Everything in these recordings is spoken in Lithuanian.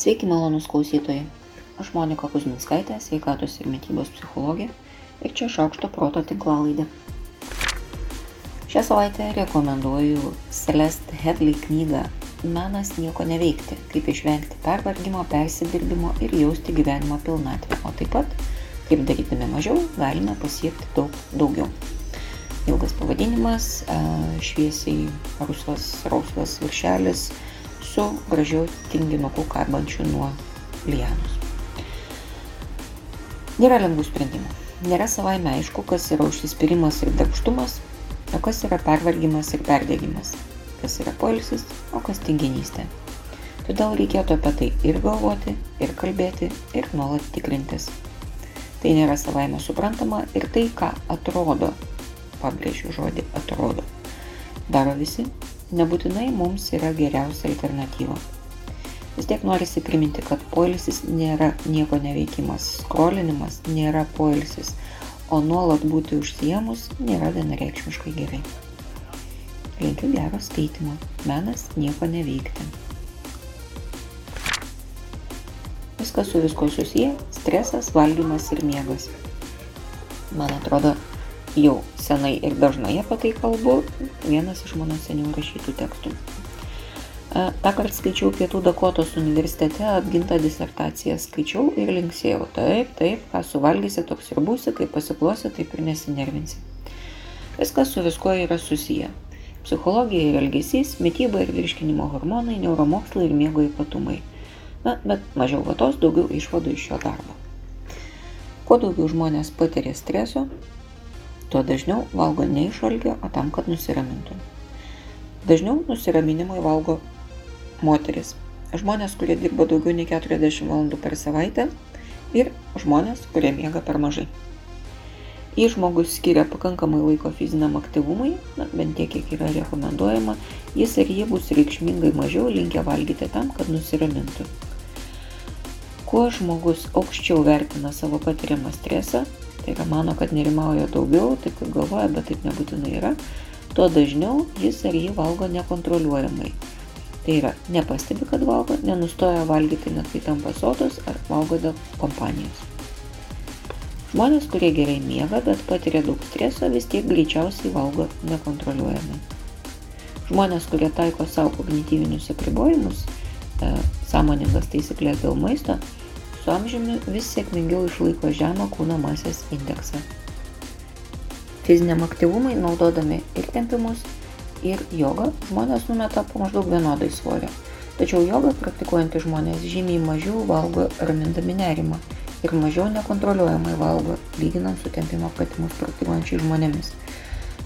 Sveiki, malonus klausytojai. Aš Monika Kuzminskaitė, sveikatos ir mytybos psichologė ir čia šaukšto proto tinklalaidė. Šią savaitę rekomenduoju Celeste Headley knygą Menas nieko neveikti - kaip išvengti pervargimo, persidirbimo ir jausti gyvenimo pilnatvę, o taip pat kaip darydami mažiau galime pasiekti daug daugiau. Ilgas pavadinimas, šviesiai rusvas, rausvas viršelis su gražiu tinginuku karbančiu nuo lianos. Nėra lengvų sprendimų. Nėra savaime aišku, kas yra užsispyrimas ir darbštumas, o kas yra pervargimas ir perdėgymas, kas yra poilsis, o kas tinginystė. Todėl reikėtų apie tai ir galvoti, ir kalbėti, ir nuolat tikrintis. Tai nėra savaime suprantama ir tai, ką atrodo, pabrėžiu žodį atrodo, daro visi, nebūtinai mums yra geriausia alternatyva. Vis tiek norisi priminti, kad poilsis nėra nieko neveikimas, skrolinimas nėra poilsis, o nuolat būti užsiemus nėra vienareikšmiškai gerai. Linkiu gero skaitimo. Menas nieko neveikti. Viskas su visko susiję - stresas, valgymas ir miegas. Man atrodo, jau senai ir dažnai apie tai kalbu, vienas iš mano seniau rašytų tekstų. Ta kart skaičiau Pietų Dakotos universitete apgintą disertaciją, skaičiau ir linksėjau. Taip, taip, ką suvalgysi, toks ir būsi, kai pasiklosi, taip ir nesinervinsi. Viskas su viskuo yra susiję. Psichologija ir elgesys, mytyba ir virškinimo hormonai, neuromokslai ir miego ypatumai. Na, bet mažiau vatos, daugiau išvadų iš šio darbo. Kuo daugiau žmonės patiria streso, tuo dažniau valgo ne iš algio, o tam, kad nusiramintų. Dažniau nusiraminimui valgo moteris, žmonės, kurie dirba daugiau nei 40 valandų per savaitę ir žmonės, kurie miega per mažai. Jei žmogus skiria pakankamai laiko fiziniam aktyvumui, na, bent tiek, kiek yra rekomenduojama, jis ir jie bus reikšmingai mažiau linkę valgyti tam, kad nusiramintų. Kuo žmogus aukščiau vertina savo patiriamą stresą, tai yra mano, kad nerimauja daugiau, taip kaip galvoja, bet taip nebūtinai yra, tuo dažniau jis ar jį valgo nekontroliuojamai Tai yra, nepastebi, kad valgo, nenustoja valgyti net kai tampa sotus ar valgo dėl kompanijos. Žmonės, kurie gerai miega, bet patiria daug streso, vis tiek greičiausiai valgo nekontroliuojamai. Žmonės, kurie taiko savo kognityvinius apribojimus, e, sąmoningas taisyklės dėl maisto, su amžiumi vis sėkmingiau išlaiko žemą kūno masės indeksą. Fiziniam aktyvumui naudodami ir tempimus, ir jogą žmonės numeta po maždaug vienodai svorio. Tačiau jogą praktikuojantys žmonės žymiai mažiau valgo ramindami nerimą ir mažiau nekontroliuojamai valgo, lyginant su tempimo pratimus praktikuojančiais žmonėmis.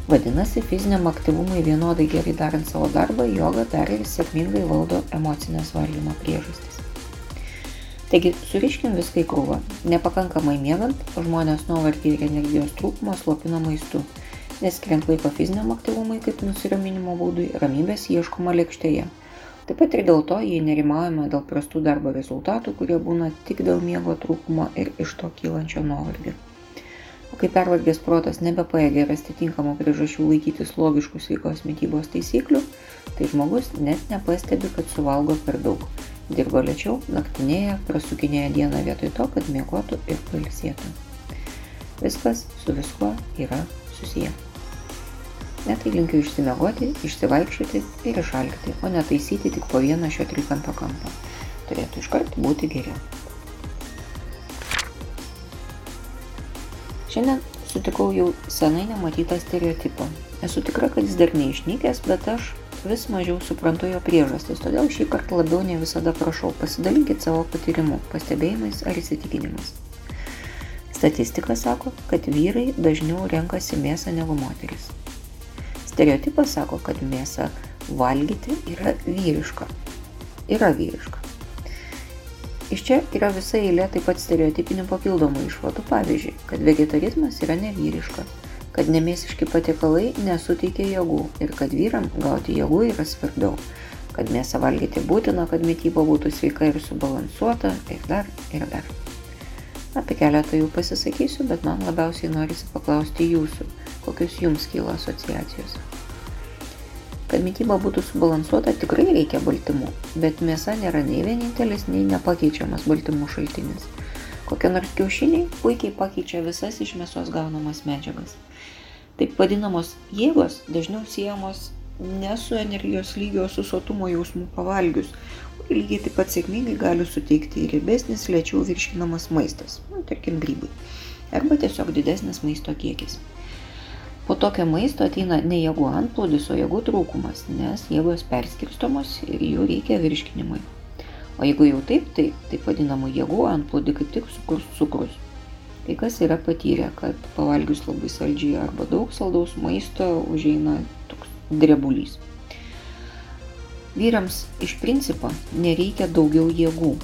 Vadinasi, fiziniam aktyvumui vienodai gerai darant savo darbą, joga dar ir sėkmingai valdo emocinės valdymo priežastis. Taigi, suriškim viską į krūvą. Nepakankamai miegant, žmonės nuovargį ir energijos trūkumą slopina maistu neskiriant laiko fiziniam aktyvumui kaip nusiraminimo būdui, ramybės ieškoma lėkštėje. Taip pat ir dėl to, jei nerimaujame dėl prastų darbo rezultatų, kurie būna tik dėl miego trūkumo ir iš to kylančio nuovargio. O kai pervargęs protas nebepaėgė rasti tinkamų priežasčių laikytis logiškų sveikos mytybos taisyklių, tai žmogus net nepastebi, kad suvalgo per daug. Dirba lėčiau, naktinėje, prasukinėja dieną vietoj to, kad mėgotų ir pailsėtų. Viskas su viskuo yra susiję. Netai linkiu išsimiegoti, išsivaikščioti ir išalkti, o netaisyti tik po vieną šio trikampio kampą. Turėtų iškart būti geriau. Šiandien sutikau jau senai nematytą stereotipą. Esu tikra, kad jis dar neišnykęs, bet aš vis mažiau suprantu jo priežastis, todėl šį kartą labiau ne visada prašau pasidalinkit savo patyrimu, pastebėjimais ar įsitikinimais. Statistika sako, kad vyrai dažniau renkasi mėsą negu moteris. Stereotipas sako, kad mėsą valgyti yra vyriška. Yra vyriška. Iš čia yra visa eilė taip pat stereotipinių papildomų išvadų, pavyzdžiui, kad vegetarizmas yra nevyriška, kad nemėsiški patiekalai nesuteikia jėgų ir kad vyram gauti jėgų yra svarbiau, kad mėsą valgyti būtina, kad mytyba būtų sveika ir subalansuota ir dar ir dar. Apie keletą jų pasisakysiu, bet man labiausiai norisi paklausti jūsų, kokius jums kyla asociacijos. Kad mytyba būtų subalansuota, tikrai reikia baltymų, bet mėsa nėra nei vienintelis, nei nepakeičiamas baltymų šaltinis. Kokie nors kiaušiniai puikiai pakeičia visas iš mėsos gaunamas medžiagas. Taip vadinamos jėgos dažniau siejamos ne su energijos lygio, su sotumo jausmu pavalgius, kurį lygiai taip pat sėkmingai gali suteikti ir riebesnis, lėčiau virškinamas maistas, nu, tarkim grybai, arba tiesiog didesnis maisto kiekis. Po tokio maisto ateina ne jėgų antplūdis, o jėgų trūkumas, nes jėgos perskirstomos ir jų reikia virškinimui. O jeigu jau taip, tai taip vadinamų jėgų antplūdį kaip tik sukurs cukrus. Kai kas yra patyrę, kad pavalgius labai saldžiai arba daug saldaus maisto užeina toks drebulys. Vyrams iš principo nereikia daugiau jėgų,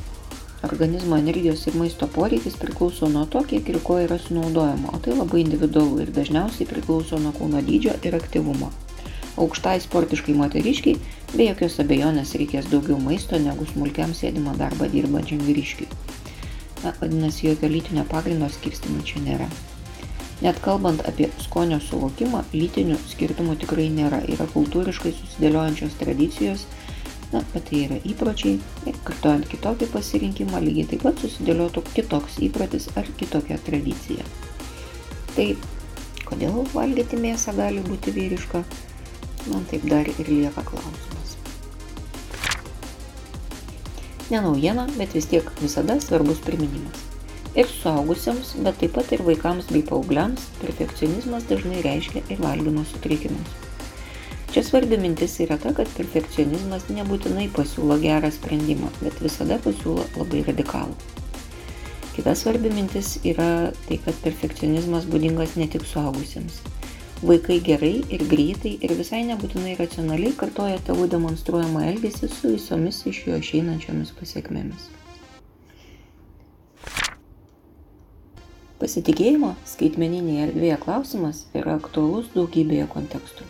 Organizmo energijos ir maisto poreikis priklauso nuo to, kiek ir ko yra sunaudojama, o tai labai individualu ir dažniausiai priklauso nuo kūno dydžio ir aktyvumo. Aukštai sportiškai moteriškiai be jokios abejonės reikės daugiau maisto negu smulkiam sėdimą darbą dirbančiam vyriškiui. Na, vadinasi, jokio lytinio pagrindo skirstimų čia nėra. Net kalbant apie skonio suvokimą, lytinių skirtumų tikrai nėra. Yra kultūriškai susidėliojančios tradicijos Na, bet tai yra įpročiai ir kartuojant kitokį pasirinkimą lygiai taip pat susidėliotų kitoks įprotis ar kitokia tradicija. Tai kodėl valgyti mėsą gali būti vyriška, man taip dar ir lieka klausimas. Ne naujiena, bet vis tiek visada svarbus priminimas. Ir suaugusiems, bet taip pat ir vaikams bei paaugliams perfekcionizmas dažnai reiškia ir valgymo sutrikimus. Čia svarbi mintis yra ta, kad perfekcionizmas nebūtinai pasiūlo gerą sprendimą, bet visada pasiūlo labai radikalų. Kita svarbi mintis yra tai, kad perfekcionizmas būdingas ne tik suaugusiems. Vaikai gerai ir greitai ir visai nebūtinai racionaliai kartoja tėvų demonstruojamą elgesį su visomis iš jo išeinančiomis pasiekmėmis. Pasitikėjimo skaitmeninėje erdvėje klausimas yra aktualus daugybėje kontekstų.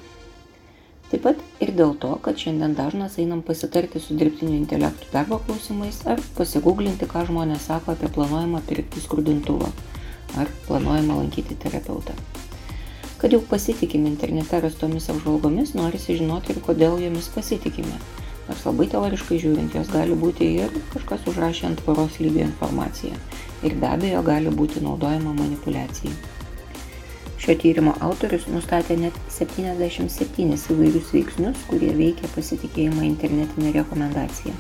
Taip pat ir dėl to, kad šiandien dažnas einam pasitarti su dirbtiniu intelektu darbo klausimais ar pasigūglinti, ką žmonės sako apie planuojamą pirkti skrudintuvą ar planuojamą lankyti terapeutą. Kad jau pasitikim internete rastomis apžvalgomis, norisi žinoti ir kodėl jomis pasitikime. Nors labai teoriškai žiūrint, jos gali būti ir kažkas užrašė ant tvaros lygio informaciją. Ir be abejo gali būti naudojama manipulacijai. Šio tyrimo autorius nustatė net 77 įvairius veiksnius, kurie veikia pasitikėjimą internetinė rekomendacija.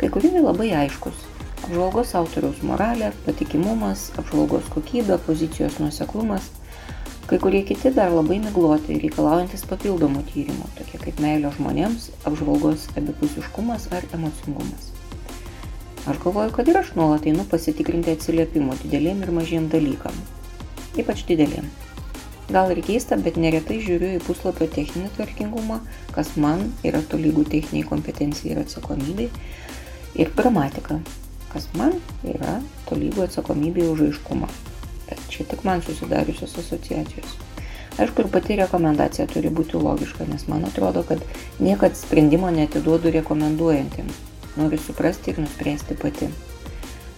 Kai kurie labai aiškus - apžvalgos autoriaus moralė, patikimumas, apžvalgos kokybė, pozicijos nuoseklumas. Kai kurie kiti dar labai migloti, reikalaujantis papildomų tyrimų, tokie kaip meilio žmonėms, apžvalgos abipusiškumas ar emocingumas. Aš galvoju, kad ir aš nuolat einu pasitikrinti atsiliepimų dideliem ir mažiem dalykam. Ypač dideliem. Gal ir keista, bet neretai žiūriu į puslapio techninį tvarkingumą, kas man yra tolygų techniniai kompetencijai ir atsakomybei, ir gramatika, kas man yra tolygų atsakomybė už aiškumą. Bet čia tik man susidariusios asociacijos. Aišku, ir pati rekomendacija turi būti logiška, nes man atrodo, kad niekad sprendimo netiduodu rekomenduojantiem. Noriu suprasti ir nuspręsti pati.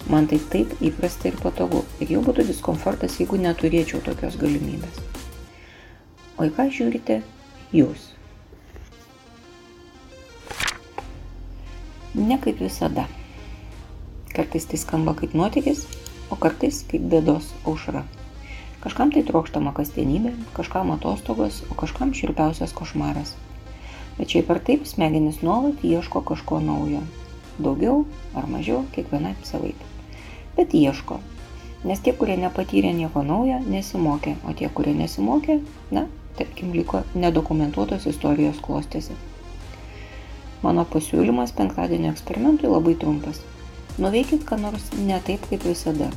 Man tai taip įprasta ir patogu. Ir jau būtų diskomfortas, jeigu neturėčiau tokios galimybės. O į ką žiūrite jūs? Ne kaip visada. Kartais tai skamba kaip nuotykis, o kartais kaip bėdos aušra. Kažkam tai trokštama kasdienybė, kažkam atostogos, o kažkam širpiausias košmaras. Bet šiaip ar taip smegenys nuolat ieško kažko naujo. Daugiau ar mažiau, kiekvienai savaip. Bet ieško. Nes tie, kurie nepatyrė nieko naujo, nesimokė, o tie, kurie nesimokė, na, tarkim, liko nedokumentuotos istorijos klostėsi. Mano pasiūlymas penktadienio eksperimentui labai trumpas. Nuveikit ką nors ne taip kaip visada.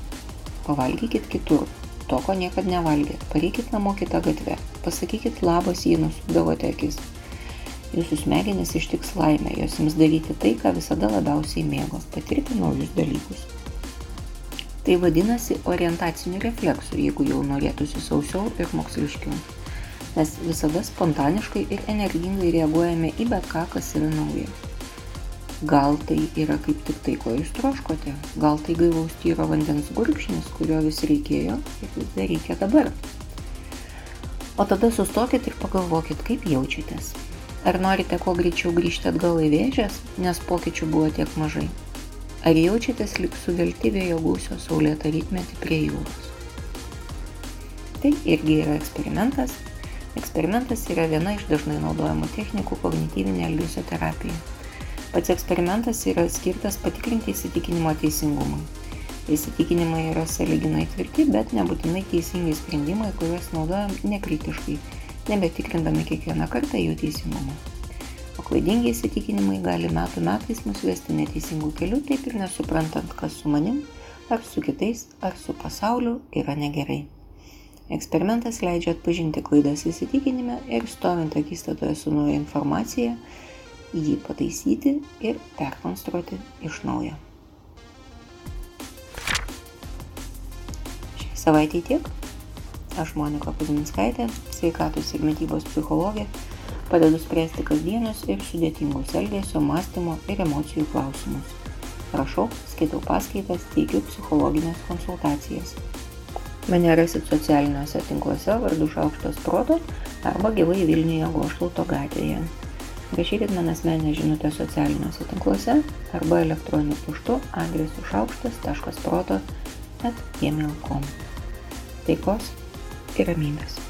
Pavalgykit kitur, to, ko niekad nevalgėt. Pareikit namo kitą gatvę. Pasakykit labas, jei nusukdavote akis. Jūsų smegenys ištiks laimę, jos jums daryti tai, ką visada labiausiai mėgo - patirti naujus dalykus. Tai vadinasi orientaciniu refleksu, jeigu jau norėtųsi sausiau ir moksliškiau mes visada spontaniškai ir energingai reaguojame į bet ką, kas yra nauja. Gal tai yra kaip tik tai, ko jūs troškote, gal tai gaivaus tyro vandens gurkšnis, kurio vis reikėjo ir vis dar reikia dabar. O tada sustokit ir pagalvokit, kaip jaučiatės. Ar norite kuo greičiau grįžti atgal į vėžės, nes pokyčių buvo tiek mažai? Ar jaučiatės lik suvelti vėjo gūsio saulėtą rytmetį prie jūros? Tai irgi yra eksperimentas. Eksperimentas yra viena iš dažnai naudojamų technikų kognityvinė elgesio terapija. Pats eksperimentas yra skirtas patikrinti įsitikinimo teisingumui. Įsitikinimai yra saliginai tvirti, bet nebūtinai teisingi sprendimai, kuriuos naudojam nekritiškai nebetikrindami kiekvieną kartą jų teisingumo. O klaidingi įsitikinimai gali metų metais mus vesti neteisingų kelių, taip ir nesuprantant, kas su manim, ar su kitais, ar su pasauliu yra negerai. Eksperimentas leidžia atpažinti klaidas įsitikinime ir stovint akistatoje su nauja informacija, jį pataisyti ir perkonstruoti iš naujo. Šiai savaitai tiek. Aš Monika Kuzinskaitė, sveikatos ir mytybos psichologė, padedu spręsti kasdienius ir sudėtingus elgesio, mąstymo ir emocijų klausimus. Rašau, skaitau paskaitas, teikiu psichologinės konsultacijas. Mane rasit socialiniuose tinkluose vardu Šaukštas Proto arba gyvai Vilniuje Gošlauto gatvėje. Rašykit man asmenę žinutę socialiniuose tinkluose arba elektroniniu paštu adresu šaukštas.proto at gmail.com. Taikos ir ramybės